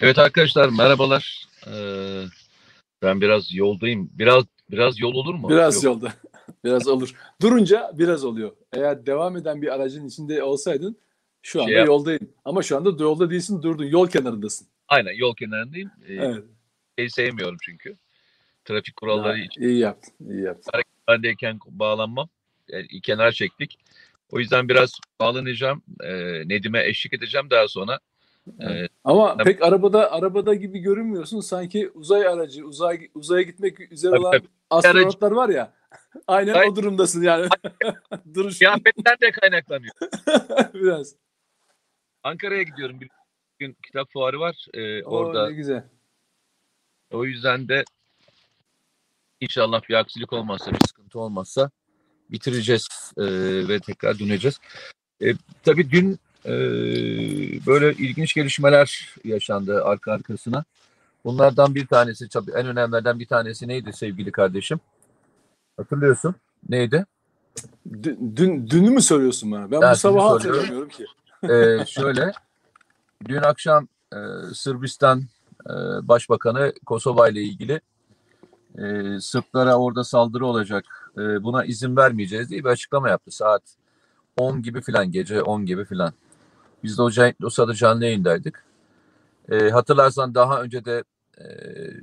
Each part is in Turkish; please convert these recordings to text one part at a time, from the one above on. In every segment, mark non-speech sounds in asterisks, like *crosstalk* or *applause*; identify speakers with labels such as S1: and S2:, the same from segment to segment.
S1: Evet arkadaşlar merhabalar. Ee, ben biraz yoldayım. Biraz biraz yol olur mu?
S2: Biraz
S1: Yok.
S2: yolda. *laughs* biraz olur. Durunca biraz oluyor. Eğer devam eden bir aracın içinde olsaydın şu anda
S1: Şey
S2: yoldayım. Ama şu anda yolda değilsin, durdun. Yol kenarındasın.
S1: Aynen yol kenarındayım. Ee,
S2: Evet.
S1: Şeyi sevmiyorum çünkü. Trafik kuralları
S2: Ya,
S1: için
S2: iyi yaptın. iyi yaptın.
S1: bendeyken bağlanmam. Yani kenar çektik. O yüzden biraz bağlanacağım. Ee, Nedim'e eşlik edeceğim daha sonra. Ee,
S2: Ama
S1: Tabii.
S2: pek arabada arabada gibi görünmüyorsun. Sanki uzay aracı, uzay uzaya gitmek üzere
S1: Tabii,
S2: olan
S1: tabii.
S2: astronotlar var ya. *laughs* Aynen
S1: Ay-
S2: o durumdasın yani. *laughs* Duruş
S1: kıyafetten de kaynaklanıyor. *laughs*
S2: biraz.
S1: Ankara'ya gidiyorum. Bir gün kitap fuarı var. Ee,
S2: O
S1: orada
S2: ne güzel.
S1: O yüzden de inşallah bir aksilik olmazsa, bir sıkıntı olmazsa bitireceğiz e, ve tekrar döneceğiz. E, tabii dün e, böyle ilginç gelişmeler yaşandı arka arkasına. Bunlardan bir tanesi, tabii en önemlilerden bir tanesi neydi sevgili kardeşim? Hatırlıyorsun. Neydi?
S2: Dün, dün dünü mü söylüyorsun bana? Ben
S1: Ben
S2: bu
S1: söylüyorum.
S2: hatırlamıyorum ki.
S1: E, şöyle, dün akşam e, Sırbistan e, Başbakanı Kosova ile ilgili e, Sırplara orada saldırı olacak, e, buna izin vermeyeceğiz diye bir açıklama yaptı. Saat 10 gibi filan, gece 10 gibi filan. Biz de o, o sırada canlı yayındaydık. E, hatırlarsan daha önce de e,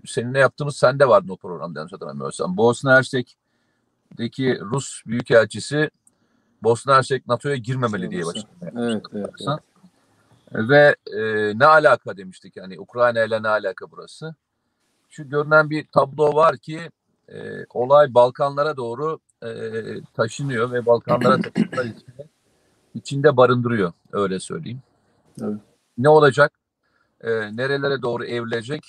S1: seninle yaptığımız sende vardın o programda yanlış hatırlamıyorsam. Bosna Hersek'teki Rus Büyükelçisi Bosna Hersek NATO'ya girmemeli diye yaptı.
S2: Evet, evet, evet.
S1: Ve e, ne alaka demiştik yani Ukrayna ile ne alaka burası? Şu görünen bir tablo var ki e, olay Balkanlara doğru e, taşınıyor ve Balkanlara taşınma *clears throat* riskini içinde barındırıyor öyle söyleyeyim.
S2: Evet.
S1: Ne olacak? E, nerelere doğru evrilecek?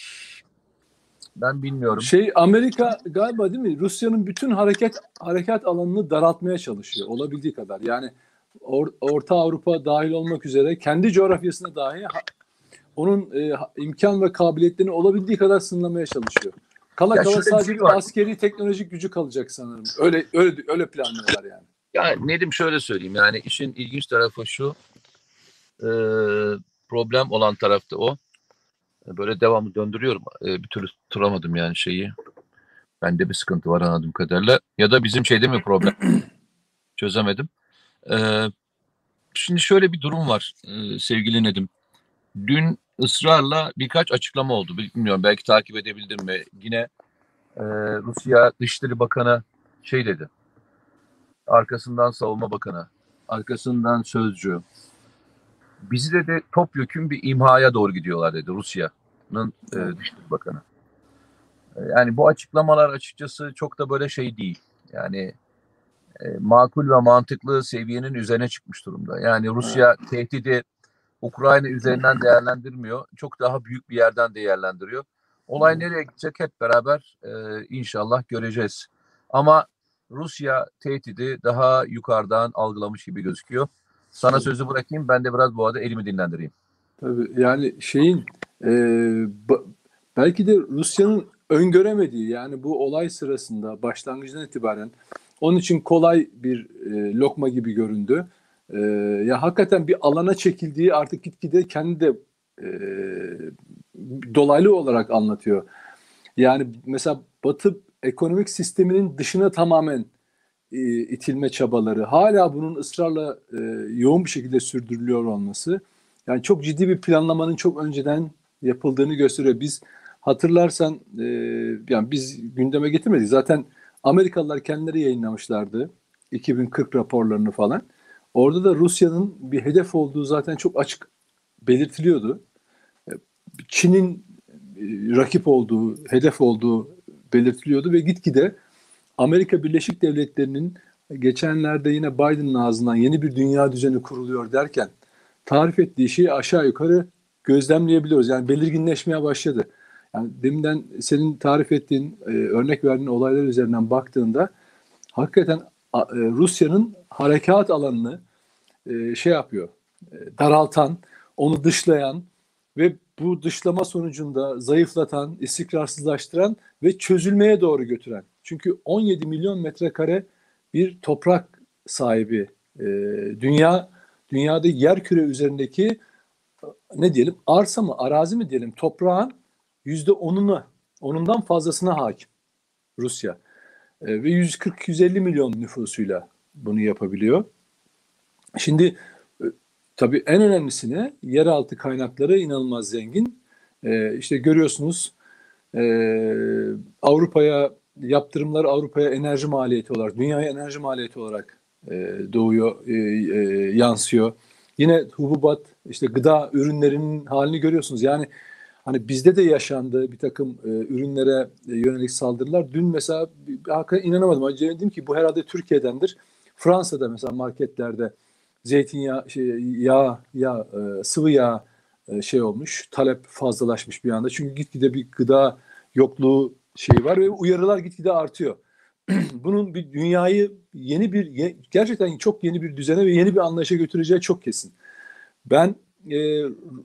S1: Ben bilmiyorum.
S2: Şey Amerika galiba değil mi? Rusya'nın bütün hareket harekat alanını daraltmaya çalışıyor olabildiği kadar. Yani Or- Orta Avrupa dahil olmak üzere kendi coğrafyasına dahi ha- onun e, imkan ve kabiliyetlerini olabildiği kadar sınırlamaya çalışıyor. Kala
S1: Ya
S2: kala sadece
S1: şey
S2: askeri teknolojik gücü kalacak sanırım. Öyle öyle öyle planlıyorlar yani.
S1: Ya Nedim şöyle söyleyeyim yani işin ilginç tarafı şu e, problem olan tarafta o. Böyle devamlı döndürüyorum. E, bir türlü tutturamadım yani şeyi. Bende bir sıkıntı var anladığım kadarıyla. Ya da bizim şeyde mi problem? *clears throat* Çözemedim. E, şimdi şöyle bir durum var e, sevgili Nedim. Dün ısrarla birkaç açıklama oldu. Bilmiyorum belki takip edebildim mi? Yine e, Rusya Dışişleri Bakanı şey dedi. Arkasından Savunma Bakanı, arkasından Sözcü. Bizi de de topyekun bir imhaya doğru gidiyorlar dedi Rusya'nın e, Dışişleri Bakanı. E, yani bu açıklamalar açıkçası çok da böyle şey değil. Yani e, makul ve mantıklı seviyenin üzerine çıkmış durumda. Yani Rusya tehdidi Ukrayna üzerinden değerlendirmiyor. Çok daha büyük bir yerden değerlendiriyor. Olay nereye gidecek hep beraber e, inşallah göreceğiz. Ama Rusya tehdidi daha yukarıdan algılamış gibi gözüküyor. Sana sözü bırakayım ben de biraz bu arada elimi dinlendireyim.
S2: Tabii yani şeyin e, ba- belki de Rusya'nın öngöremediği yani bu olay sırasında başlangıcından itibaren onun için kolay bir e, lokma gibi göründü. E, ya hakikaten bir alana çekildiği artık gitgide kendi de e, dolaylı olarak anlatıyor. Yani mesela Batı ekonomik sisteminin dışına tamamen e, itilme çabaları, hala bunun ısrarla e, yoğun bir şekilde sürdürülüyor olması, yani çok ciddi bir planlamanın çok önceden yapıldığını gösteriyor. Biz hatırlarsan, e, yani biz gündeme getirmedik. Zaten Amerikalılar kendileri yayınlamışlardı 2040 raporlarını falan. Orada da Rusya'nın bir hedef olduğu zaten çok açık belirtiliyordu. E, Çin'in e, rakip olduğu, hedef olduğu belirtiliyordu ve gitgide Amerika Birleşik Devletleri'nin geçenlerde yine Biden'ın ağzından yeni bir dünya düzeni kuruluyor derken tarif ettiği şeyi aşağı yukarı gözlemleyebiliyoruz. Yani belirginleşmeye başladı. Yani deminden senin tarif ettiğin, e, örnek verdiğin olaylar üzerinden baktığında hakikaten e, Rusya'nın harekat alanını e, şey yapıyor, daraltan, onu dışlayan ve bu dışlama sonucunda zayıflatan, istikrarsızlaştıran ve çözülmeye doğru götüren. Çünkü 17 milyon metrekare bir toprak sahibi e, dünya dünyada yer küre üzerindeki ne diyelim arsa mı arazi mi diyelim toprağın yüzde onuna onundan fazlasına hakim Rusya E, ve 140-150 milyon nüfusuyla bunu yapabiliyor. Şimdi e, tabii en önemlisine yeraltı kaynakları inanılmaz zengin. E, işte görüyorsunuz e, Avrupa'ya yaptırımlar Avrupa'ya enerji maliyeti olarak, dünyaya enerji maliyeti olarak e, doğuyor, e, e, yansıyor. Yine hububat, işte gıda ürünlerinin halini görüyorsunuz. Yani hani bizde de yaşandı bir takım e, ürünlere yönelik saldırılar. Dün mesela hakikaten inanamadım. Acaba dedim ki bu herhalde Türkiye'dendir. Fransa'da mesela marketlerde zeytinyağı, şey, yağ, yağ, e, sıvı yağ e, şey olmuş. Talep fazlalaşmış bir anda. Çünkü gitgide bir gıda yokluğu şeyi var ve uyarılar gitgide artıyor. *clears throat* Bunun bir dünyayı yeni bir gerçekten çok yeni bir düzene ve yeni bir anlayışa götüreceği çok kesin. Ben e,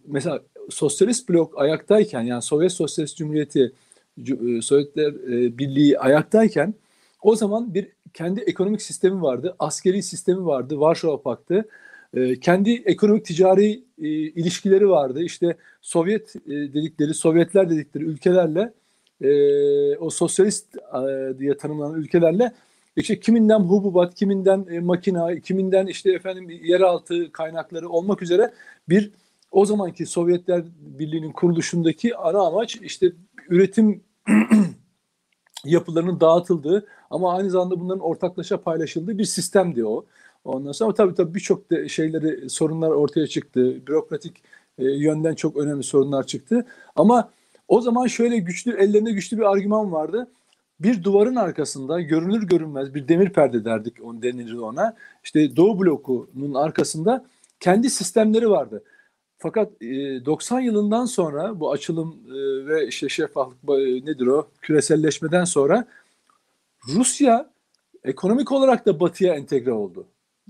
S2: mesela sosyalist blok ayaktayken yani Sovyet Sosyalist Cumhuriyeti Cu- e, Sovyetler e, Birliği ayaktayken o zaman bir kendi ekonomik sistemi vardı, askeri sistemi vardı, Varşova Paktı. E, kendi ekonomik ticari e, ilişkileri vardı. İşte Sovyet e, dedikleri, Sovyetler dedikleri ülkelerle e, o sosyalist e, diye tanımlanan ülkelerle işte kiminden hububat, kiminden e, makina, kiminden işte efendim yeraltı kaynakları olmak üzere bir o zamanki Sovyetler Birliği'nin kuruluşundaki ana amaç işte üretim *clears throat* yapılarının dağıtıldığı ama aynı zamanda bunların ortaklaşa paylaşıldığı bir sistemdi o. Ondan sonra tabii tabii birçok şeyleri sorunlar ortaya çıktı. Bürokratik e, yönden çok önemli sorunlar çıktı. Ama o zaman şöyle güçlü ellerinde güçlü bir argüman vardı. Bir duvarın arkasında görünür görünmez bir demir perde derdik onu denilirdi ona. İşte Doğu blokunun arkasında kendi sistemleri vardı. Fakat e, 90 yılından sonra bu açılım e, ve işte şeffaflık e, nedir o küreselleşmeden sonra Rusya ekonomik olarak da batıya entegre oldu.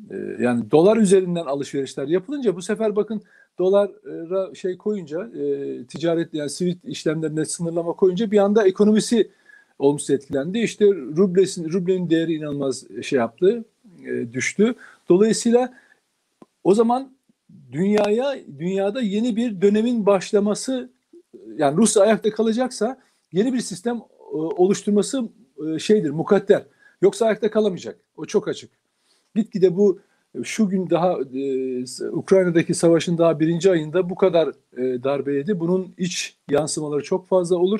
S2: E, yani dolar üzerinden alışverişler yapılınca bu sefer bakın dolara şey koyunca e, ticaret yani sivil işlemlerine sınırlama koyunca bir anda ekonomisi olumsuz etkilendi. İşte rublesin, rublenin değeri inanılmaz şey yaptı, e, düştü. Dolayısıyla o zaman dünyaya dünyada yeni bir dönemin başlaması yani Rusya ayakta kalacaksa yeni bir sistem e, oluşturması şeydir mukadder. Yoksa ayakta kalamayacak. O çok açık. Gitgide bu şu gün daha e, Ukrayna'daki savaşın daha birinci ayında bu kadar e, darbe yedi. Bunun iç yansımaları çok fazla olur.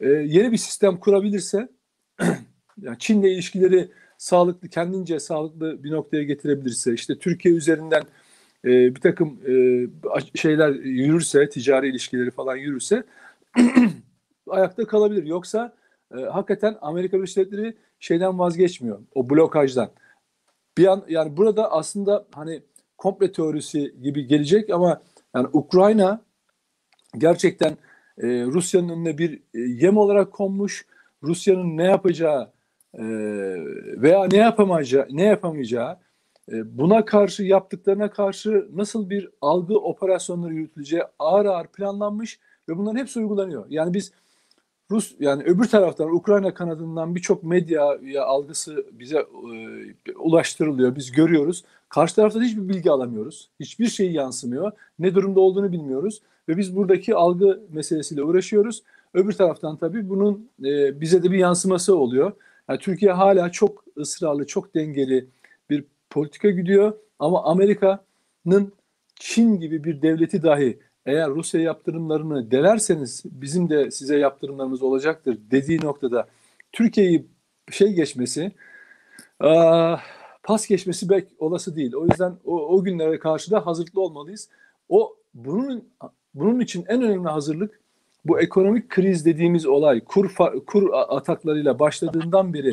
S2: E, yeni bir sistem kurabilirse *clears throat* yani Çin'le ilişkileri sağlıklı, kendince sağlıklı bir noktaya getirebilirse, işte Türkiye üzerinden e, bir takım e, şeyler yürürse, ticari ilişkileri falan yürürse *clears throat* ayakta kalabilir. Yoksa e, hakikaten Amerika Birleşik Devletleri şeyden vazgeçmiyor, o blokajdan. Bir an yani burada aslında hani komple teorisi gibi gelecek ama yani Ukrayna gerçekten e, Rusya'nın önüne bir e, yem olarak konmuş. Rusya'nın ne yapacağı e, veya ne yapamayacağı, ne yapamayacağı e, buna karşı yaptıklarına karşı nasıl bir algı operasyonları yürütüleceği ağır ağır planlanmış ve bunların hepsi uygulanıyor. Yani biz Rus yani öbür taraftan Ukrayna kanadından birçok medya ya algısı bize e, ulaştırılıyor. Biz görüyoruz. Karşı taraftan hiçbir bilgi alamıyoruz. Hiçbir şey yansımıyor. Ne durumda olduğunu bilmiyoruz ve biz buradaki algı meselesiyle uğraşıyoruz. Öbür taraftan tabii bunun e, bize de bir yansıması oluyor. Yani Türkiye hala çok ısrarlı, çok dengeli bir politika gidiyor ama Amerika'nın Çin gibi bir devleti dahi eğer Rusya yaptırımlarını delerseniz bizim de size yaptırımlarımız olacaktır dediği noktada Türkiye'yi şey geçmesi pas geçmesi pek olası değil. O yüzden o, o günlere karşı da hazırlıklı olmalıyız. O bunun bunun için en önemli hazırlık bu ekonomik kriz dediğimiz olay kur kur ataklarıyla başladığından beri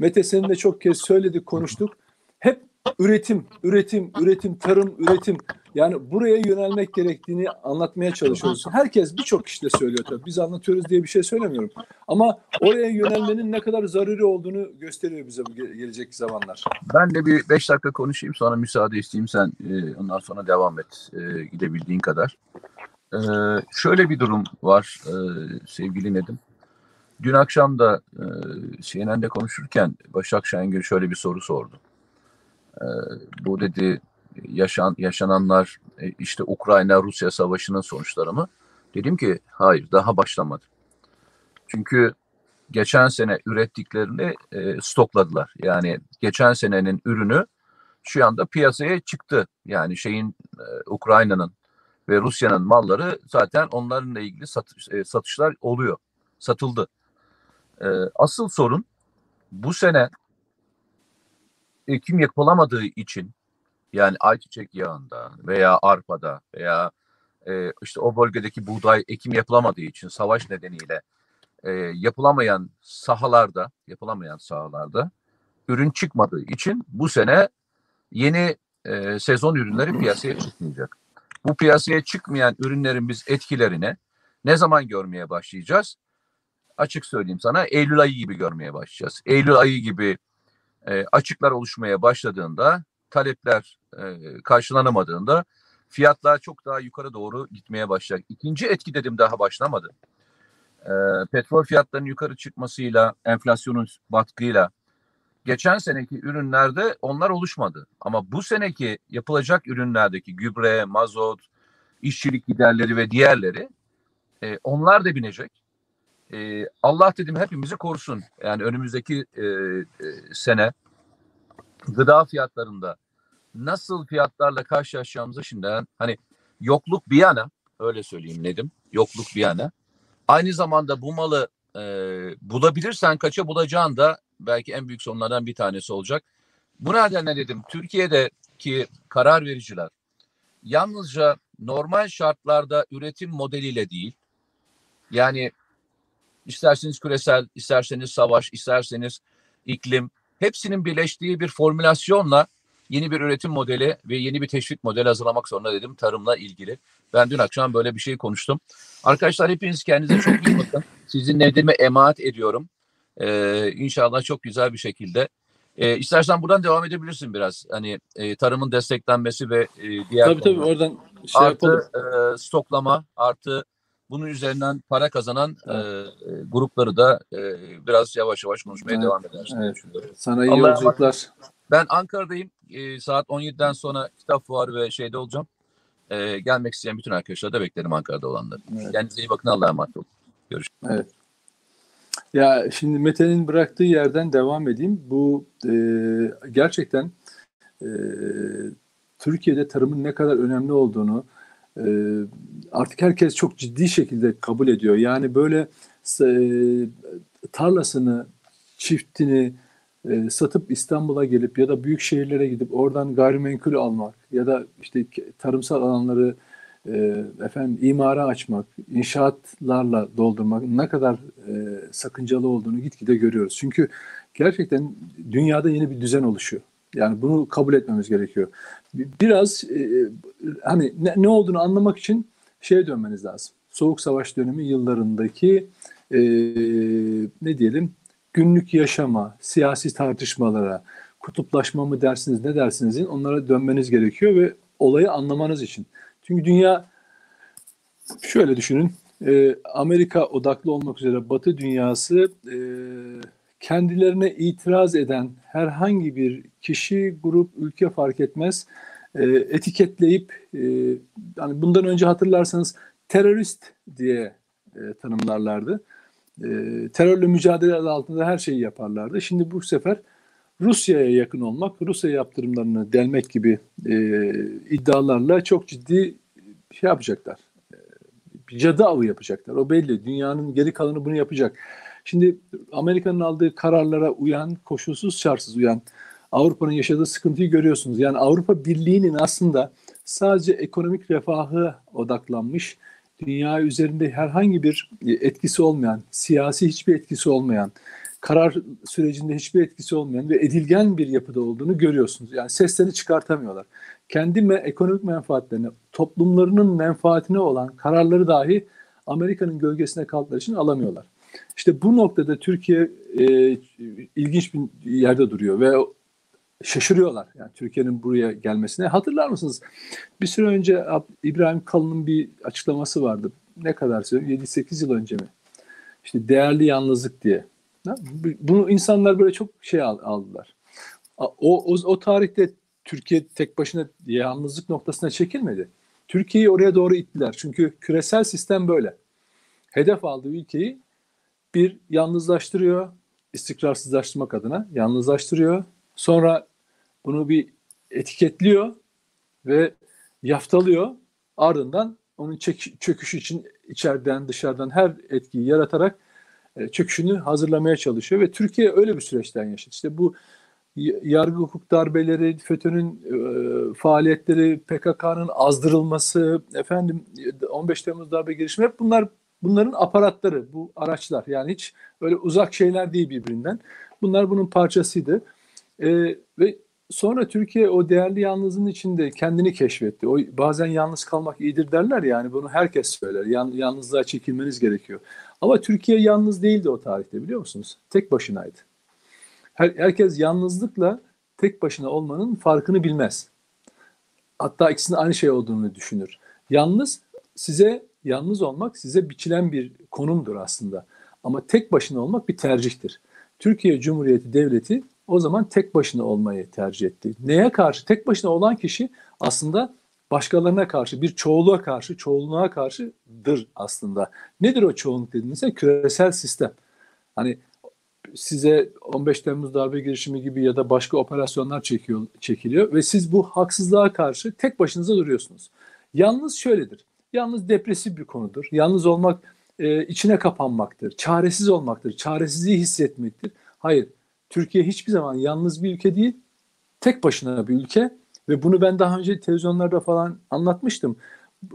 S2: Mete senin de çok kez söyledik konuştuk. Hep üretim, üretim, üretim, tarım, üretim. Yani buraya yönelmek gerektiğini anlatmaya çalışıyoruz. Herkes birçok kişi de söylüyor tabii. Biz anlatıyoruz diye bir şey söylemiyorum. Ama oraya yönelmenin ne kadar zaruri olduğunu gösteriyor bize bu ge- gelecek zamanlar.
S1: Ben de bir beş dakika konuşayım sonra müsaade isteyeyim sen e, ondan sonra devam et e, gidebildiğin kadar. E, şöyle bir durum var e, sevgili Nedim. Dün akşam da e, CNN'de konuşurken Başak Şengül şöyle bir soru sordu. E, bu dedi yaşan yaşananlar e, işte Ukrayna-Rusya savaşının sonuçları mı? Dedim ki hayır daha başlamadı. Çünkü geçen sene ürettiklerini e, stokladılar. Yani geçen senenin ürünü şu anda piyasaya çıktı. Yani şeyin e, Ukrayna'nın ve Rusya'nın malları zaten onlarla ilgili satış, e, satışlar oluyor. Satıldı. E, asıl sorun bu sene ekim yapılamadığı için yani ayçiçek yağında veya arpada veya e, işte o bölgedeki buğday ekim yapılamadığı için savaş nedeniyle e, yapılamayan sahalarda yapılamayan sahalarda ürün çıkmadığı için bu sene yeni e, sezon ürünleri piyasaya çıkmayacak. Bu piyasaya çıkmayan ürünlerin biz etkilerini ne zaman görmeye başlayacağız? Açık söyleyeyim sana Eylül ayı gibi görmeye başlayacağız. Eylül ayı gibi e, açıklar oluşmaya başladığında talepler e, karşılanamadığında fiyatlar çok daha yukarı doğru gitmeye başlayacak. İkinci etki dedim daha başlamadı. E, petrol fiyatlarının yukarı çıkmasıyla, enflasyonun batkıyla geçen seneki ürünlerde onlar oluşmadı. Ama bu seneki yapılacak ürünlerdeki gübre, mazot, işçilik giderleri ve diğerleri e, onlar da binecek. E, Allah dedim hepimizi korusun. Yani önümüzdeki e, e, sene gıda fiyatlarında nasıl fiyatlarla karşılaşacağımızı şimdiden hani yokluk bir yana öyle söyleyeyim Nedim yokluk bir yana aynı zamanda bu malı e, bulabilirsen kaça bulacağın da belki en büyük sorunlardan bir tanesi olacak. Bu nedenle dedim Türkiye'deki karar vericiler yalnızca normal şartlarda üretim modeliyle değil yani isterseniz küresel, isterseniz savaş, isterseniz iklim hepsinin birleştiği bir formülasyonla yeni bir üretim modeli ve yeni bir teşvik modeli hazırlamak zorunda dedim tarımla ilgili. Ben dün akşam böyle bir şey konuştum. Arkadaşlar hepiniz kendinize çok iyi bakın. Sizin Nedim'e emanet ediyorum. Ee, inşallah çok güzel bir şekilde. Ee, istersen buradan devam edebilirsin biraz. Hani e, tarımın desteklenmesi ve e, diğer
S2: Tabii tabii
S1: konular.
S2: oradan şey yapalım.
S1: artı e, stoklama artı bunun üzerinden para kazanan e, e, grupları da e, biraz yavaş yavaş konuşmaya
S2: Evet,
S1: devam ederiz. diye
S2: evet.
S1: düşünüyorum.
S2: Sana iyi
S1: Allah'a
S2: yolculuklar.
S1: Ben Ankara'dayım. E, saat 17'den sonra kitap fuarı ve şeyde olacağım. E, gelmek isteyen bütün arkadaşlar da beklerim Ankara'da olanları.
S2: Evet.
S1: Kendinize iyi bakın. Allah'a emanet olun.
S2: Ya şimdi Mete'nin bıraktığı yerden devam edeyim. Bu e, gerçekten e, Türkiye'de tarımın ne kadar önemli olduğunu artık herkes çok ciddi şekilde kabul ediyor. Yani böyle e, tarlasını, çiftini e, satıp İstanbul'a gelip ya da büyük şehirlere gidip oradan gayrimenkul almak ya da işte tarımsal alanları e, efendim imara açmak, inşaatlarla doldurmak ne kadar sakıncalı olduğunu gitgide görüyoruz. Çünkü gerçekten dünyada yeni bir düzen oluşuyor. Yani bunu kabul etmemiz gerekiyor. Biraz e, hani ne, ne olduğunu anlamak için şeye dönmeniz lazım. Soğuk Savaş dönemi yıllarındaki e, ne diyelim günlük yaşama, siyasi tartışmalara, kutuplaşma mı dersiniz ne dersinizin onlara dönmeniz gerekiyor ve olayı anlamanız için. Çünkü dünya şöyle düşünün e, Amerika odaklı olmak üzere Batı dünyası e, kendilerine itiraz eden herhangi bir kişi, grup, ülke fark etmez e, etiketleyip e, yani bundan önce hatırlarsanız terörist diye e, tanımlarlardı. E, terörle mücadele adı altında her şeyi yaparlardı. Şimdi bu sefer Rusya'ya yakın olmak, Rusya yaptırımlarını delmek gibi e, iddialarla çok ciddi şey yapacaklar. E, cadı avı yapacaklar. O belli. Dünyanın geri kalanı bunu yapacak. Şimdi Amerika'nın aldığı kararlara uyan, koşulsuz şartsız uyan Avrupa'nın yaşadığı sıkıntıyı görüyorsunuz. Yani Avrupa Birliği'nin aslında sadece ekonomik refahı odaklanmış, dünya üzerinde herhangi bir etkisi olmayan, siyasi hiçbir etkisi olmayan, karar sürecinde hiçbir etkisi olmayan ve edilgen bir yapıda olduğunu görüyorsunuz. Yani seslerini çıkartamıyorlar. Kendi me- ekonomik menfaatlerine, toplumlarının menfaatine olan kararları dahi Amerika'nın gölgesine kaldıkları için alamıyorlar. İşte bu noktada Türkiye e, ilginç bir yerde duruyor ve şaşırıyorlar yani Türkiye'nin buraya gelmesine. Hatırlar mısınız? Bir süre önce İbrahim Kalın'ın bir açıklaması vardı. Ne kadar söyleyeyim? 7-8 yıl önce mi? İşte değerli yalnızlık diye. Bunu insanlar böyle çok şey aldılar. O, o, o tarihte Türkiye tek başına yalnızlık noktasına çekilmedi. Türkiye'yi oraya doğru ittiler. Çünkü küresel sistem böyle. Hedef aldığı ülkeyi bir yalnızlaştırıyor, istikrarsızlaştırmak adına yalnızlaştırıyor. Sonra bunu bir etiketliyor ve yaftalıyor. Ardından onun çöküşü için içeriden dışarıdan her etkiyi yaratarak e, çöküşünü hazırlamaya çalışıyor ve Türkiye öyle bir süreçten yaşadı. İşte bu yargı hukuk darbeleri, FETÖ'nün e, faaliyetleri, PKK'nın azdırılması, efendim 15 Temmuz darbe girişimi hep bunlar bunların aparatları, bu araçlar. Yani hiç öyle uzak şeyler değil birbirinden. Bunlar bunun parçasıydı. E, ve sonra Türkiye o değerli yalnızlığın içinde kendini keşfetti. O bazen yalnız kalmak iyidir derler yani bunu herkes söyler. Yan, yalnızlığa çekilmeniz gerekiyor. Ama Türkiye yalnız değildi o tarihte biliyor musunuz? Tek başınaydı. Her, herkes yalnızlıkla tek başına olmanın farkını bilmez. Hatta ikisinin aynı şey olduğunu düşünür. Yalnız size yalnız olmak size biçilen bir konumdur aslında. Ama tek başına olmak bir tercihtir. Türkiye Cumhuriyeti Devleti o zaman tek başına olmayı tercih etti. Neye karşı? Tek başına olan kişi aslında başkalarına karşı, bir çoğuluğa karşı, çoğunluğa karşıdır aslında. Nedir o çoğunluk dediğinizde? Küresel sistem. Hani size 15 Temmuz darbe girişimi gibi ya da başka operasyonlar çekiyor, çekiliyor ve siz bu haksızlığa karşı tek başınıza duruyorsunuz. Yalnız şöyledir. Yalnız depresif bir konudur. Yalnız olmak e, içine kapanmaktır. Çaresiz olmaktır. Çaresizliği hissetmektir. Hayır. Türkiye hiçbir zaman yalnız bir ülke değil. Tek başına bir ülke ve bunu ben daha önce televizyonlarda falan anlatmıştım.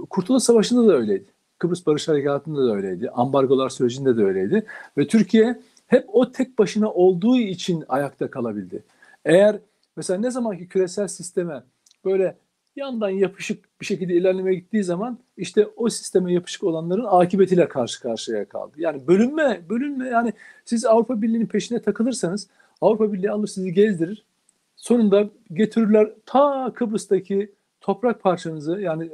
S2: Kurtuluş Savaşı'nda da öyleydi. Kıbrıs Barış Harekatı'nda da öyleydi. Ambargolar sürecinde de öyleydi. Ve Türkiye hep o tek başına olduğu için ayakta kalabildi. Eğer mesela ne zamanki küresel sisteme böyle yandan yapışık bir şekilde ilerlemeye gittiği zaman işte o sisteme yapışık olanların akıbetiyle karşı karşıya kaldı. Yani bölünme, bölünme yani siz Avrupa Birliği'nin peşine takılırsanız Avrupa Birliği alır sizi gezdirir. Sonunda getirirler ta Kıbrıs'taki toprak parçanızı yani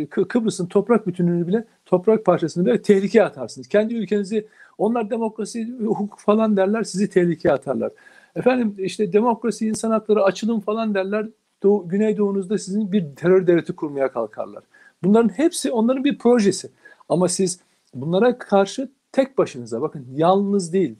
S2: e, Kıbrıs'ın toprak bütünlüğünü bile toprak parçasını bile tehlikeye atarsınız. Kendi ülkenizi onlar demokrasi, hukuk falan derler sizi tehlikeye atarlar. Efendim işte demokrasi, insan hakları, açılım falan derler. Doğu, Güneydoğunuzda sizin bir terör devleti kurmaya kalkarlar. Bunların hepsi onların bir projesi. Ama siz bunlara karşı tek başınıza bakın yalnız değil.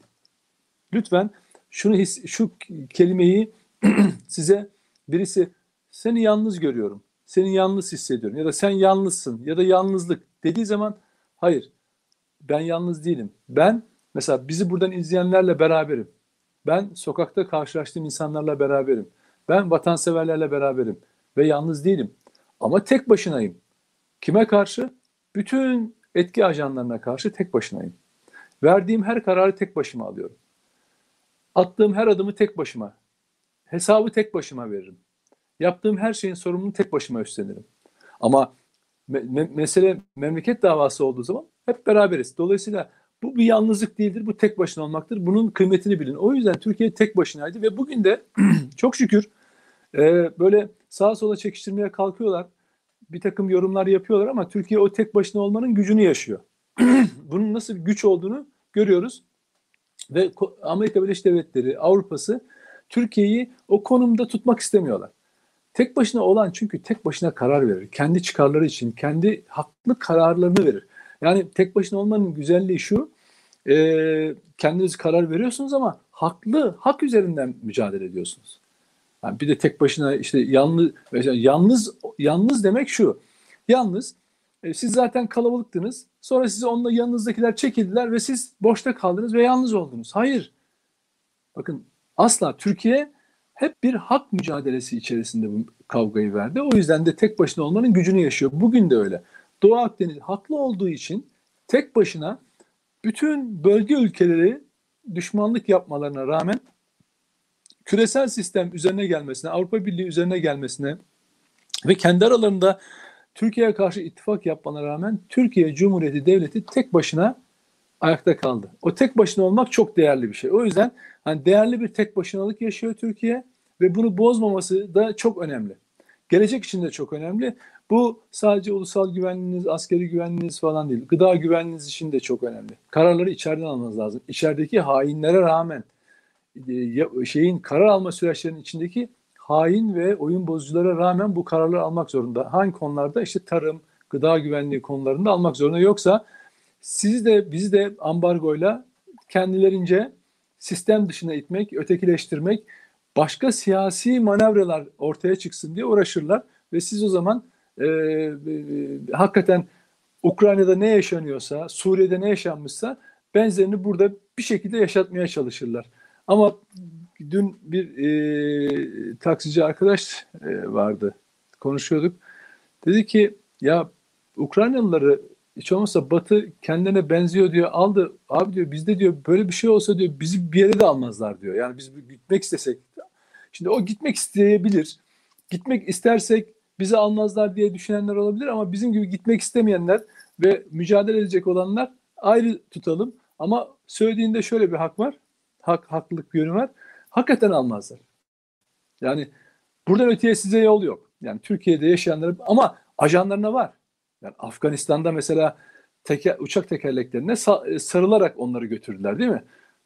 S2: Lütfen şunu his, şu kelimeyi *clears throat* size birisi seni yalnız görüyorum. Seni yalnız hissediyorum ya da sen yalnızsın ya da yalnızlık dediği zaman hayır ben yalnız değilim. Ben mesela bizi buradan izleyenlerle beraberim. Ben sokakta karşılaştığım insanlarla beraberim. Ben vatanseverlerle beraberim ve yalnız değilim. Ama tek başınayım. Kime karşı? Bütün etki ajanlarına karşı tek başınayım. Verdiğim her kararı tek başıma alıyorum. Attığım her adımı tek başıma. Hesabı tek başıma veririm. Yaptığım her şeyin sorumluluğunu tek başıma üstlenirim. Ama me- mesele memleket davası olduğu zaman hep beraberiz. Dolayısıyla bu bir yalnızlık değildir. Bu tek başına olmaktır. Bunun kıymetini bilin. O yüzden Türkiye tek başınaydı ve bugün de *clears throat* çok şükür e, böyle sağa sola çekiştirmeye kalkıyorlar. Bir takım yorumlar yapıyorlar ama Türkiye o tek başına olmanın gücünü yaşıyor. *clears throat* Bunun nasıl bir güç olduğunu görüyoruz. Ve Amerika Birleşik Devletleri, Avrupa'sı Türkiye'yi o konumda tutmak istemiyorlar. Tek başına olan çünkü tek başına karar verir. Kendi çıkarları için kendi haklı kararlarını verir. Yani tek başına olmanın güzelliği şu, e, kendiniz karar veriyorsunuz ama haklı, hak üzerinden mücadele ediyorsunuz. Yani bir de tek başına işte yalnız, yalnız, yalnız demek şu, yalnız e, siz zaten kalabalıktınız, sonra sizi onunla yanınızdakiler çekildiler ve siz boşta kaldınız ve yalnız oldunuz. Hayır, bakın asla Türkiye hep bir hak mücadelesi içerisinde bu kavgayı verdi. O yüzden de tek başına olmanın gücünü yaşıyor. Bugün de öyle. Doğu Akdeniz haklı olduğu için tek başına bütün bölge ülkeleri düşmanlık yapmalarına rağmen küresel sistem üzerine gelmesine, Avrupa Birliği üzerine gelmesine ve kendi aralarında Türkiye'ye karşı ittifak yapmalarına rağmen Türkiye Cumhuriyeti Devleti tek başına ayakta kaldı. O tek başına olmak çok değerli bir şey. O yüzden hani değerli bir tek başınalık yaşıyor Türkiye ve bunu bozmaması da çok önemli. Gelecek için de çok önemli. Bu sadece ulusal güvenliğiniz, askeri güvenliğiniz falan değil. Gıda güvenliğiniz için de çok önemli. Kararları içeriden almanız lazım. İçerideki hainlere rağmen şeyin karar alma süreçlerinin içindeki hain ve oyun bozuculara rağmen bu kararları almak zorunda. Hangi konularda? İşte tarım, gıda güvenliği konularında almak zorunda. Yoksa siz de biz de ambargoyla kendilerince sistem dışına itmek, ötekileştirmek, başka siyasi manevralar ortaya çıksın diye uğraşırlar ve siz o zaman e, e, hakikaten Ukrayna'da ne yaşanıyorsa, Suriye'de ne yaşanmışsa benzerini burada bir şekilde yaşatmaya çalışırlar. Ama dün bir e, taksici arkadaş e, vardı. Konuşuyorduk. Dedi ki ya Ukraynalıları hiç olmazsa Batı kendine benziyor diyor aldı. Abi diyor bizde diyor böyle bir şey olsa diyor bizi bir yere de almazlar diyor. Yani biz gitmek istesek. Şimdi o gitmek isteyebilir. Gitmek istersek bizi almazlar diye düşünenler olabilir ama bizim gibi gitmek istemeyenler ve mücadele edecek olanlar ayrı tutalım. Ama söylediğinde şöyle bir hak var. Hak, haklılık yönü var. Hakikaten almazlar. Yani buradan öteye size yol yok. Yani Türkiye'de yaşayanlar ama ajanlarına var. Yani Afganistan'da mesela teker, uçak tekerleklerine sa- sarılarak onları götürdüler değil mi?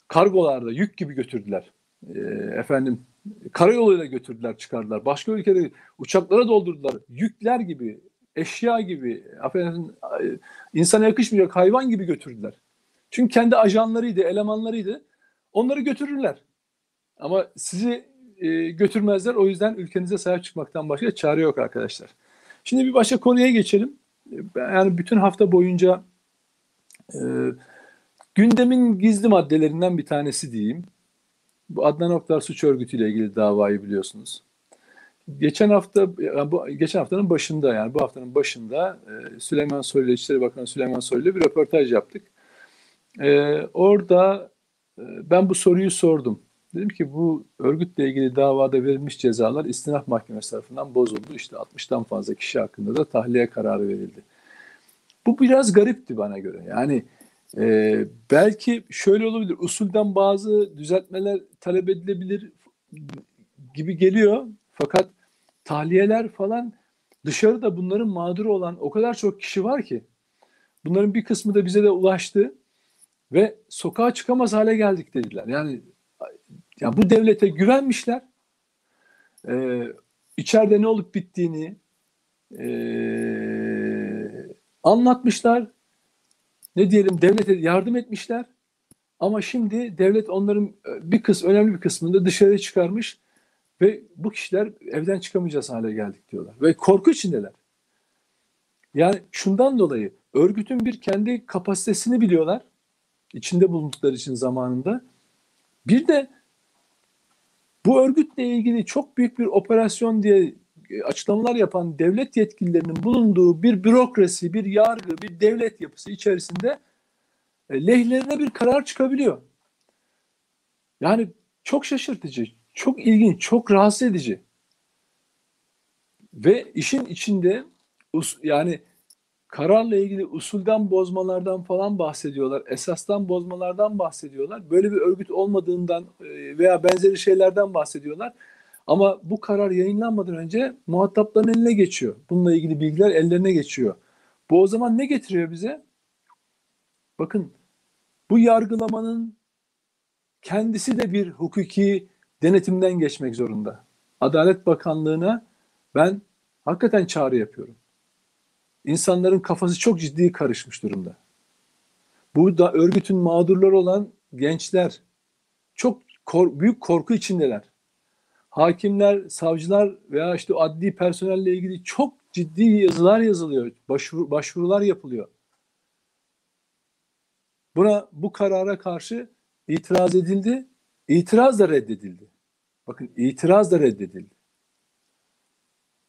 S2: Kargolarda yük gibi götürdüler. E, efendim karayoluyla götürdüler çıkardılar. Başka ülkede uçaklara doldurdular. Yükler gibi, eşya gibi, affedersin, insana yakışmayacak hayvan gibi götürdüler. Çünkü kendi ajanlarıydı, elemanlarıydı. Onları götürürler. Ama sizi e, götürmezler. O yüzden ülkenize sahip çıkmaktan başka çare yok arkadaşlar. Şimdi bir başka konuya geçelim. Yani bütün hafta boyunca e, gündemin gizli maddelerinden bir tanesi diyeyim. Bu Adnan Oktar suç örgütüyle ilgili davayı biliyorsunuz. Geçen hafta, bu geçen haftanın başında yani bu haftanın başında e, Süleyman Soylu, İçişleri Bakanı Süleyman Soylu bir röportaj yaptık. E, orada e, ben bu soruyu sordum. Dedim ki bu örgütle ilgili davada verilmiş cezalar istinaf mahkemesi tarafından bozuldu. İşte 60'tan fazla kişi hakkında da tahliye kararı verildi. Bu biraz garipti bana göre. Yani e, belki şöyle olabilir. Usulden bazı düzeltmeler talep edilebilir gibi geliyor. Fakat tahliyeler falan dışarıda bunların mağduru olan o kadar çok kişi var ki. Bunların bir kısmı da bize de ulaştı ve sokağa çıkamaz hale geldik dediler. Yani ya bu devlete güvenmişler. Ee, içeride ne olup bittiğini e, anlatmışlar. Ne diyelim devlete yardım etmişler. Ama şimdi devlet onların bir kısmı önemli bir kısmını da dışarıya çıkarmış ve bu kişiler evden çıkamayacağız hale geldik diyorlar. Ve korku içindeler. Yani şundan dolayı örgütün bir kendi kapasitesini biliyorlar. İçinde bulundukları için zamanında. Bir de bu örgütle ilgili çok büyük bir operasyon diye açıklamalar yapan devlet yetkililerinin bulunduğu bir bürokrasi, bir yargı, bir devlet yapısı içerisinde lehlerine bir karar çıkabiliyor. Yani çok şaşırtıcı, çok ilginç, çok rahatsız edici. Ve işin içinde yani kararla ilgili usulden bozmalardan falan bahsediyorlar. Esastan bozmalardan bahsediyorlar. Böyle bir örgüt olmadığından veya benzeri şeylerden bahsediyorlar. Ama bu karar yayınlanmadan önce muhatapların eline geçiyor. Bununla ilgili bilgiler ellerine geçiyor. Bu o zaman ne getiriyor bize? Bakın bu yargılamanın kendisi de bir hukuki denetimden geçmek zorunda. Adalet Bakanlığı'na ben hakikaten çağrı yapıyorum. İnsanların kafası çok ciddi karışmış durumda. Bu da örgütün mağdurları olan gençler çok kor büyük korku içindeler. Hakimler, savcılar veya işte adli personelle ilgili çok ciddi yazılar yazılıyor, başvuru, başvurular yapılıyor. Buna bu karara karşı itiraz edildi, itiraz da reddedildi. Bakın itiraz da reddedildi.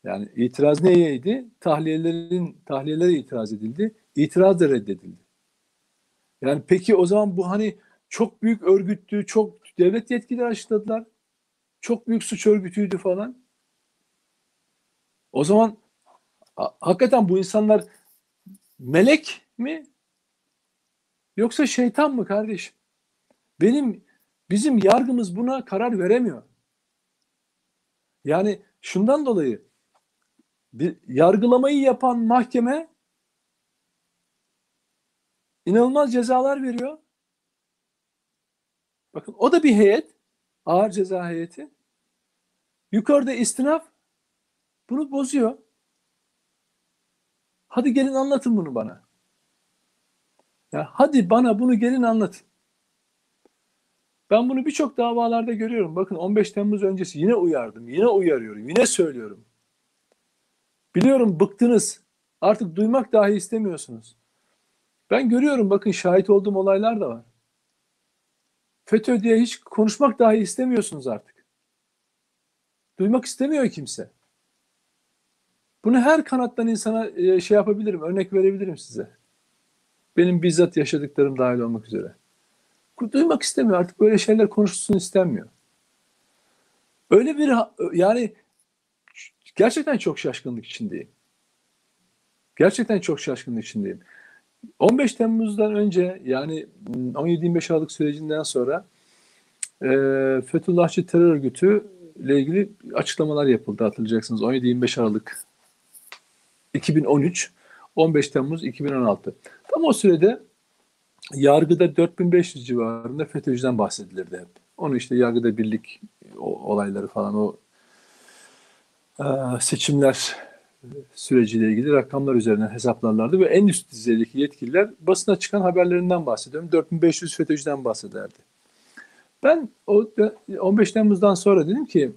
S2: Yani itiraz neyeydi? Tahliyelerin tahliyelere itiraz edildi. İtiraz da reddedildi. Yani peki o zaman bu hani çok büyük örgüttü, çok devlet yetkilileri açıkladılar. Çok büyük suç örgütüydü falan. O zaman hakikaten bu insanlar melek mi? Yoksa şeytan mı kardeşim? Benim bizim yargımız buna karar veremiyor. Yani şundan dolayı bir yargılamayı yapan mahkeme inanılmaz cezalar veriyor. Bakın o da bir heyet, ağır ceza heyeti. Yukarıda istinaf bunu bozuyor. Hadi gelin anlatın bunu bana. Ya hadi bana bunu gelin anlatın. Ben bunu birçok davalarda görüyorum. Bakın 15 Temmuz öncesi yine uyardım. Yine uyarıyorum. Yine söylüyorum. Biliyorum bıktınız. Artık duymak dahi istemiyorsunuz. Ben görüyorum bakın şahit olduğum olaylar da var. FETÖ diye hiç konuşmak dahi istemiyorsunuz artık. Duymak istemiyor kimse. Bunu her kanattan insana e, şey yapabilirim, örnek verebilirim size. Benim bizzat yaşadıklarım dahil olmak üzere. Duymak istemiyor artık böyle şeyler konuşulsun istenmiyor. Öyle bir yani gerçekten çok şaşkınlık içindeyim. Gerçekten çok şaşkınlık içindeyim. 15 Temmuz'dan önce yani 17-25 Aralık sürecinden sonra e, Fethullahçı terör örgütü ile ilgili açıklamalar yapıldı hatırlayacaksınız. 17-25 Aralık 2013, 15 Temmuz 2016. Tam o sürede yargıda 4500 civarında FETÖ'cüden bahsedilirdi hep. Onu işte yargıda birlik olayları falan o seçimler süreciyle ilgili rakamlar üzerinden hesaplarlardı ve en üst düzeydeki yetkililer basına çıkan haberlerinden bahsediyorum. 4500 FETÖ'cüden bahsederdi. Ben o 15 Temmuz'dan sonra dedim ki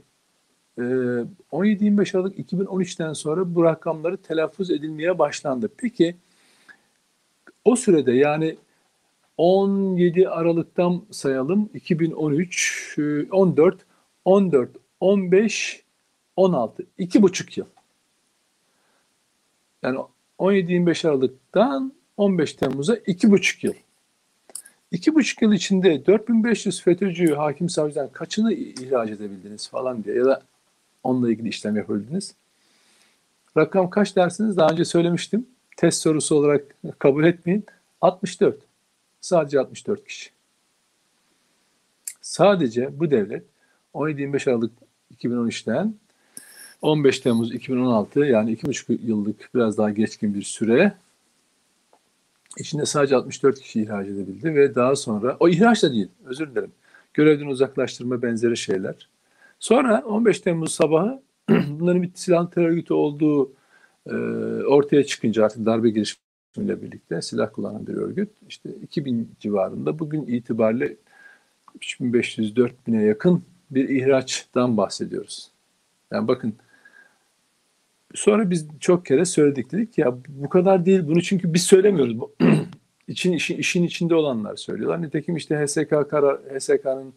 S2: 17-25 e, Aralık 2013'ten sonra bu rakamları telaffuz edilmeye başlandı. Peki o sürede yani 17 Aralık'tan sayalım 2013, 14, 14, 15, 16, iki buçuk yıl. Yani 17-25 Aralık'tan 15 Temmuz'a iki buçuk yıl. İki buçuk yıl içinde 4500 FETÖ'cü hakim savcıdan kaçını ihraç edebildiniz falan diye ya da onunla ilgili işlem yapabildiniz. Rakam kaç dersiniz? Daha önce söylemiştim. Test sorusu olarak kabul etmeyin. 64. Sadece 64 kişi. Sadece bu devlet 17-25 Aralık 2013'ten 15 Temmuz 2016 yani 2,5 yıllık biraz daha geçkin bir süre içinde sadece 64 kişi ihraç edebildi ve daha sonra o ihraç da değil özür dilerim görevden uzaklaştırma benzeri şeyler. Sonra 15 Temmuz sabahı *clears throat* bunların bir silahlı terör örgütü olduğu e, ortaya çıkınca artık darbe girişimiyle birlikte silah kullanan bir örgüt işte 2000 civarında bugün itibariyle 3500-4000'e yakın bir ihraçtan bahsediyoruz. Yani bakın sonra biz çok kere söyledik dedik ya bu kadar değil bunu çünkü biz söylemiyoruz. *clears throat* için işin, işin içinde olanlar söylüyorlar. Nitekim işte HSK karar HSK'nın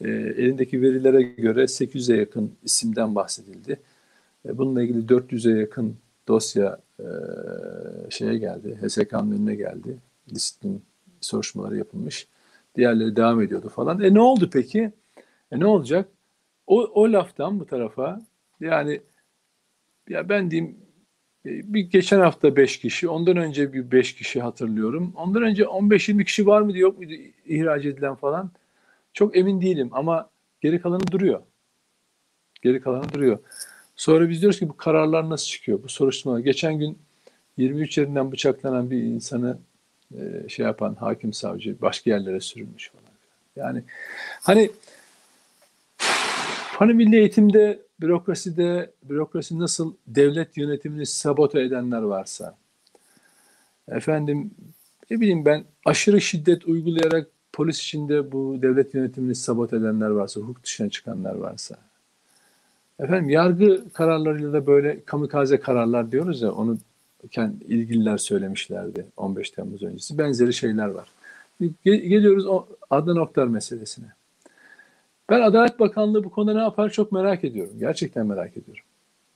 S2: e, elindeki verilere göre 800'e yakın isimden bahsedildi. E, bununla ilgili 400'e yakın dosya e, şeye geldi. HSK'nın önüne geldi. Disiplin soruşturmaları yapılmış. Diğerleri devam ediyordu falan. E ne oldu peki? E ne olacak? O, o laftan bu tarafa yani ya ben diyeyim e, bir geçen hafta 5 kişi, ondan önce bir 5 kişi hatırlıyorum. Ondan önce 15-20 kişi var mıydı yok muydu ihraç edilen falan. Çok emin değilim ama geri kalanı duruyor. Geri kalanı duruyor. Sonra biz diyoruz ki bu kararlar nasıl çıkıyor? Bu soruşturmalar. Geçen gün 23 yerinden bıçaklanan bir insanı e, şey yapan hakim savcı başka yerlere sürülmüş falan. Yani hani hani milli eğitimde bürokraside bürokrasi nasıl devlet yönetimini sabote edenler varsa efendim ne bileyim ben aşırı şiddet uygulayarak polis içinde bu devlet yönetimini sabote edenler varsa, hukuk dışına çıkanlar varsa efendim yargı kararlarıyla da böyle kamikaze kararlar diyoruz ya onu kendi ilgililer söylemişlerdi 15 Temmuz öncesi. Benzeri şeyler var. Geliyoruz o Adnan Oktar meselesine. Ben Adalet Bakanlığı bu konuda ne yapar çok merak ediyorum. Gerçekten merak ediyorum.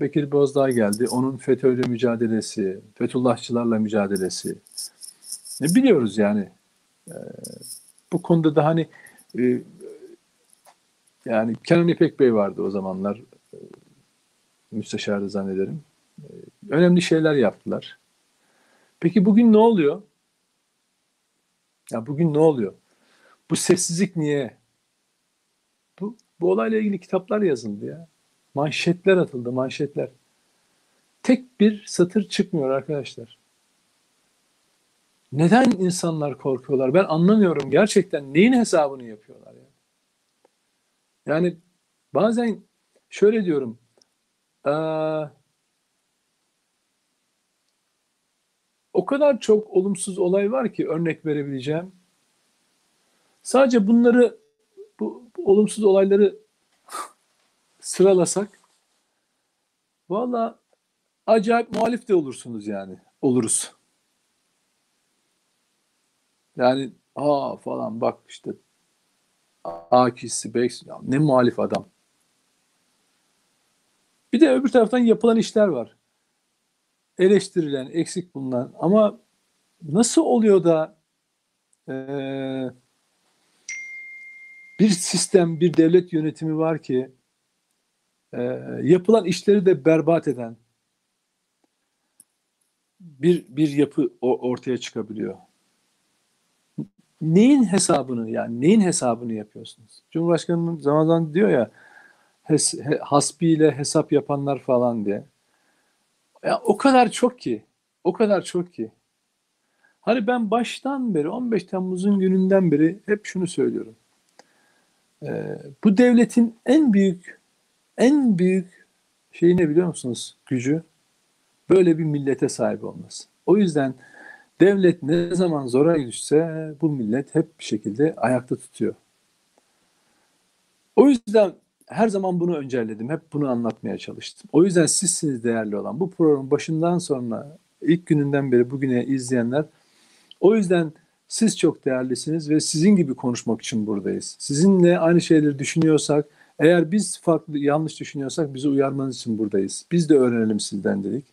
S2: Bekir Bozdağ geldi. Onun FETÖ'yle mücadelesi, Fethullahçılarla mücadelesi. Ne biliyoruz yani. Ee, bu konuda da hani e, yani Kenan İpek Bey vardı o zamanlar. E, müsteşardı zannederim. E, önemli şeyler yaptılar. Peki bugün ne oluyor? Ya bugün ne oluyor? Bu sessizlik niye? Bu, olayla ilgili kitaplar yazıldı ya. Manşetler atıldı, manşetler. Tek bir satır çıkmıyor arkadaşlar. Neden insanlar korkuyorlar? Ben anlamıyorum gerçekten neyin hesabını yapıyorlar ya. Yani bazen şöyle diyorum. Ee, o kadar çok olumsuz olay var ki örnek verebileceğim. Sadece bunları bu, bu olumsuz olayları sıralasak valla acayip muhalif de olursunuz yani. Oluruz. Yani aa falan bak işte Akisi, Beks ne muhalif adam. Bir de öbür taraftan yapılan işler var. Eleştirilen, eksik bulunan ama nasıl oluyor da eee bir sistem, bir devlet yönetimi var ki e, yapılan işleri de berbat eden bir bir yapı ortaya çıkabiliyor. Neyin hesabını yani neyin hesabını yapıyorsunuz? Cumhurbaşkanının zaman zaman diyor ya hes, he- hasbiyle hesap yapanlar falan diye. Ya o kadar çok ki, o kadar çok ki. Hani ben baştan beri 15 Temmuz'un gününden beri hep şunu söylüyorum. Ee, bu devletin en büyük en büyük şeyi ne biliyor musunuz? Gücü böyle bir millete sahip olması. O yüzden devlet ne zaman zora düşse bu millet hep bir şekilde ayakta tutuyor. O yüzden her zaman bunu öncelledim. Hep bunu anlatmaya çalıştım. O yüzden sizsiniz değerli olan. Bu programın başından sonra ilk gününden beri bugüne izleyenler o yüzden siz çok değerlisiniz ve sizin gibi konuşmak için buradayız. Sizinle aynı şeyleri düşünüyorsak, eğer biz farklı yanlış düşünüyorsak bizi uyarmanız için buradayız. Biz de öğrenelim sizden dedik.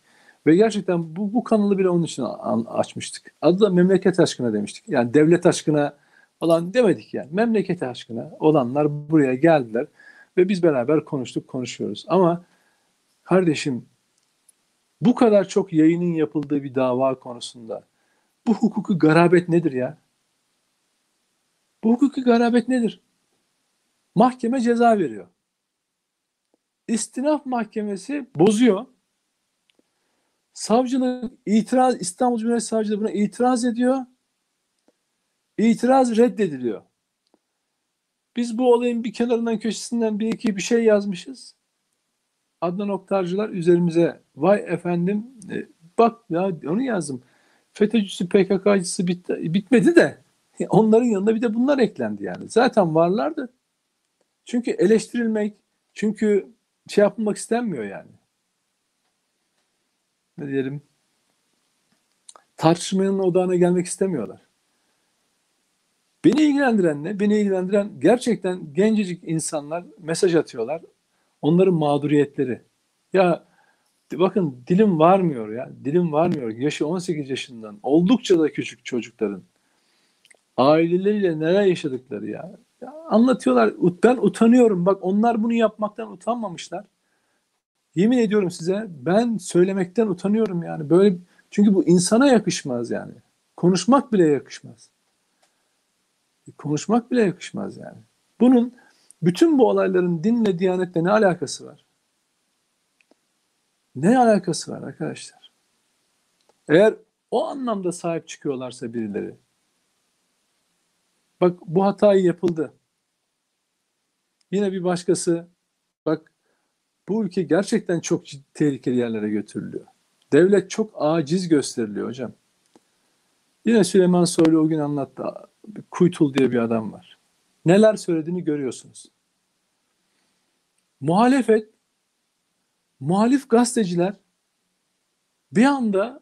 S2: Ve gerçekten bu, bu kanalı bile onun için açmıştık. Adı da memleket aşkına demiştik. Yani devlet aşkına falan demedik yani. Memleket aşkına olanlar buraya geldiler ve biz beraber konuştuk, konuşuyoruz. Ama kardeşim bu kadar çok yayının yapıldığı bir dava konusunda bu hukuki garabet nedir ya? Bu hukuki garabet nedir? Mahkeme ceza veriyor. İstinaf mahkemesi bozuyor. Savcılık itiraz İstanbul Cumhuriyet Savcılığı buna itiraz ediyor. İtiraz reddediliyor. Biz bu olayın bir kenarından köşesinden bir iki bir şey yazmışız. Adnan Oktarcılar üzerimize vay efendim e, bak ya onu yazdım. FETÖ'cüsü PKK'cısı bit, bitmedi de *laughs* onların yanında bir de bunlar eklendi yani. Zaten varlardı. Çünkü eleştirilmek, çünkü şey yapılmak istenmiyor yani. Ne diyelim? Tartışmanın odağına gelmek istemiyorlar. Beni ilgilendiren ne? Beni ilgilendiren gerçekten gencecik insanlar mesaj atıyorlar. Onların mağduriyetleri. Ya bakın dilim varmıyor ya. Dilim varmıyor. Yaşı 18 yaşından. Oldukça da küçük çocukların. Aileleriyle neler yaşadıkları ya. ya. Anlatıyorlar. Ben utanıyorum. Bak onlar bunu yapmaktan utanmamışlar. Yemin ediyorum size ben söylemekten utanıyorum yani. Böyle çünkü bu insana yakışmaz yani. Konuşmak bile yakışmaz. Konuşmak bile yakışmaz yani. Bunun bütün bu olayların dinle, diyanetle ne alakası var? Ne alakası var arkadaşlar? Eğer o anlamda sahip çıkıyorlarsa birileri, bak bu hatayı yapıldı. Yine bir başkası, bak bu ülke gerçekten çok ciddi tehlikeli yerlere götürülüyor. Devlet çok aciz gösteriliyor hocam. Yine Süleyman Soylu o gün anlattı. Kuytul diye bir adam var. Neler söylediğini görüyorsunuz. Muhalefet, muhalif gazeteciler bir anda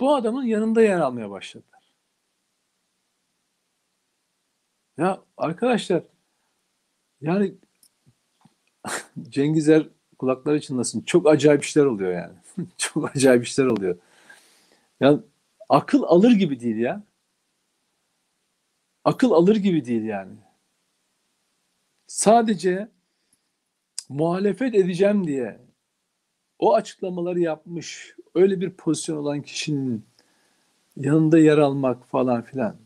S2: bu adamın yanında yer almaya başladılar. Ya arkadaşlar yani *laughs* Cengizler kulakları çınlasın. Çok acayip işler oluyor yani. *laughs* Çok acayip işler oluyor. Ya akıl alır gibi değil ya. Akıl alır gibi değil yani. Sadece muhalefet edeceğim diye o açıklamaları yapmış, öyle bir pozisyon olan kişinin yanında yer almak falan filan.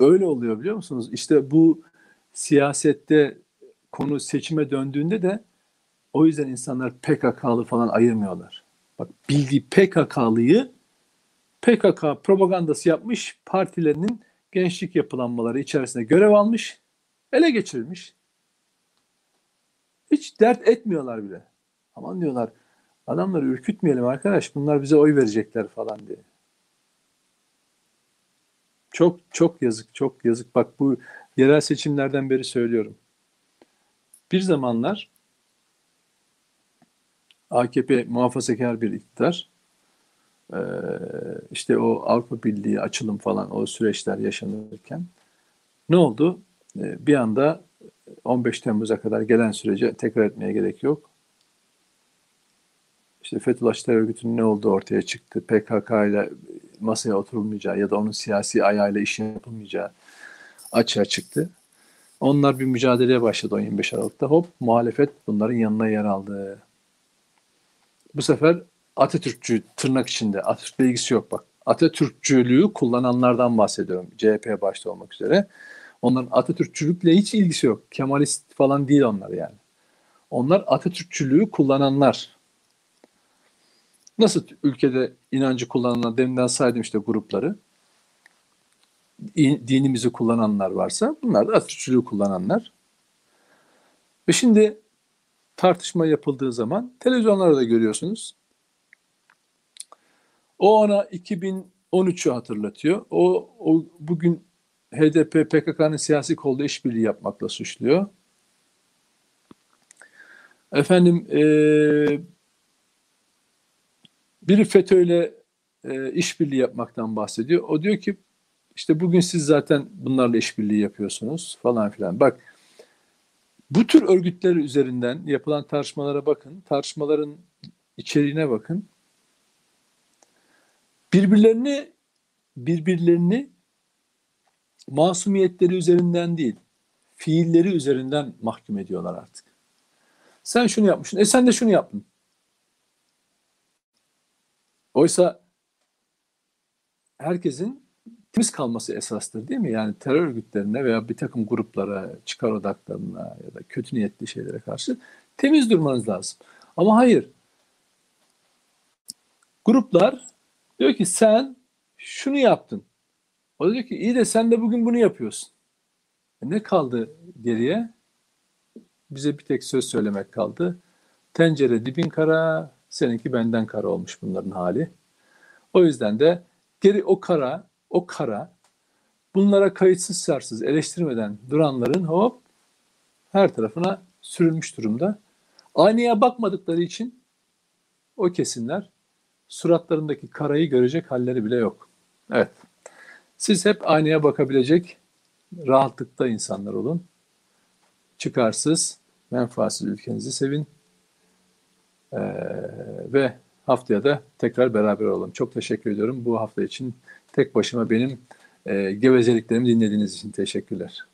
S2: Öyle oluyor biliyor musunuz? İşte bu siyasette konu seçime döndüğünde de o yüzden insanlar PKK'lı falan ayırmıyorlar. Bak bildiği PKK'lıyı PKK propagandası yapmış partilerinin gençlik yapılanmaları içerisinde görev almış, ele geçirilmiş. Hiç dert etmiyorlar bile. Aman diyorlar adamları ürkütmeyelim arkadaş bunlar bize oy verecekler falan diye. Çok çok yazık, çok yazık. Bak bu yerel seçimlerden beri söylüyorum. Bir zamanlar AKP muhafazakar bir iktidar. İşte o Avrupa Birliği açılım falan o süreçler yaşanırken ne oldu? Bir anda 15 Temmuz'a kadar gelen sürece tekrar etmeye gerek yok. İşte Fethullahçılar örgütünün ne olduğu ortaya çıktı. PKK ile masaya oturulmayacağı ya da onun siyasi ayağıyla iş yapılmayacağı açığa çıktı. Onlar bir mücadeleye başladı 25 Aralık'ta. Hop muhalefet bunların yanına yer aldı. Bu sefer Atatürkçü tırnak içinde Atatürk'le ilgisi yok bak. Atatürkçülüğü kullananlardan bahsediyorum. CHP başta olmak üzere. Onların Atatürkçülükle hiç ilgisi yok. Kemalist falan değil onlar yani. Onlar Atatürkçülüğü kullananlar. Nasıl ülkede inancı kullananlar, deminden saydım işte grupları. Dinimizi kullananlar varsa bunlar da Atatürkçülüğü kullananlar. Ve şimdi tartışma yapıldığı zaman televizyonlarda da görüyorsunuz. O ona 2013'ü hatırlatıyor. O, o bugün HDP PKK'nın siyasi kolda işbirliği yapmakla suçluyor. Efendim e, biri FETÖ'yle e, işbirliği yapmaktan bahsediyor. O diyor ki işte bugün siz zaten bunlarla işbirliği yapıyorsunuz falan filan. Bak bu tür örgütler üzerinden yapılan tartışmalara bakın. Tartışmaların içeriğine bakın. Birbirlerini birbirlerini masumiyetleri üzerinden değil, fiilleri üzerinden mahkum ediyorlar artık. Sen şunu yapmışsın, e sen de şunu yaptın. Oysa herkesin temiz kalması esastır değil mi? Yani terör örgütlerine veya bir takım gruplara, çıkar odaklarına ya da kötü niyetli şeylere karşı temiz durmanız lazım. Ama hayır. Gruplar diyor ki sen şunu yaptın. O diyor ki iyi de sen de bugün bunu yapıyorsun. E ne kaldı geriye? Bize bir tek söz söylemek kaldı. Tencere dibin kara, seninki benden kara olmuş bunların hali. O yüzden de geri o kara, o kara bunlara kayıtsız şartsız eleştirmeden duranların hop her tarafına sürülmüş durumda. Aynaya bakmadıkları için o kesinler suratlarındaki karayı görecek halleri bile yok. Evet. Siz hep aynaya bakabilecek rahatlıkta insanlar olun. Çıkarsız, menfaatsiz ülkenizi sevin. Ee, ve haftaya da tekrar beraber olalım. Çok teşekkür ediyorum bu hafta için. Tek başıma benim e, gevezeliklerimi dinlediğiniz için teşekkürler.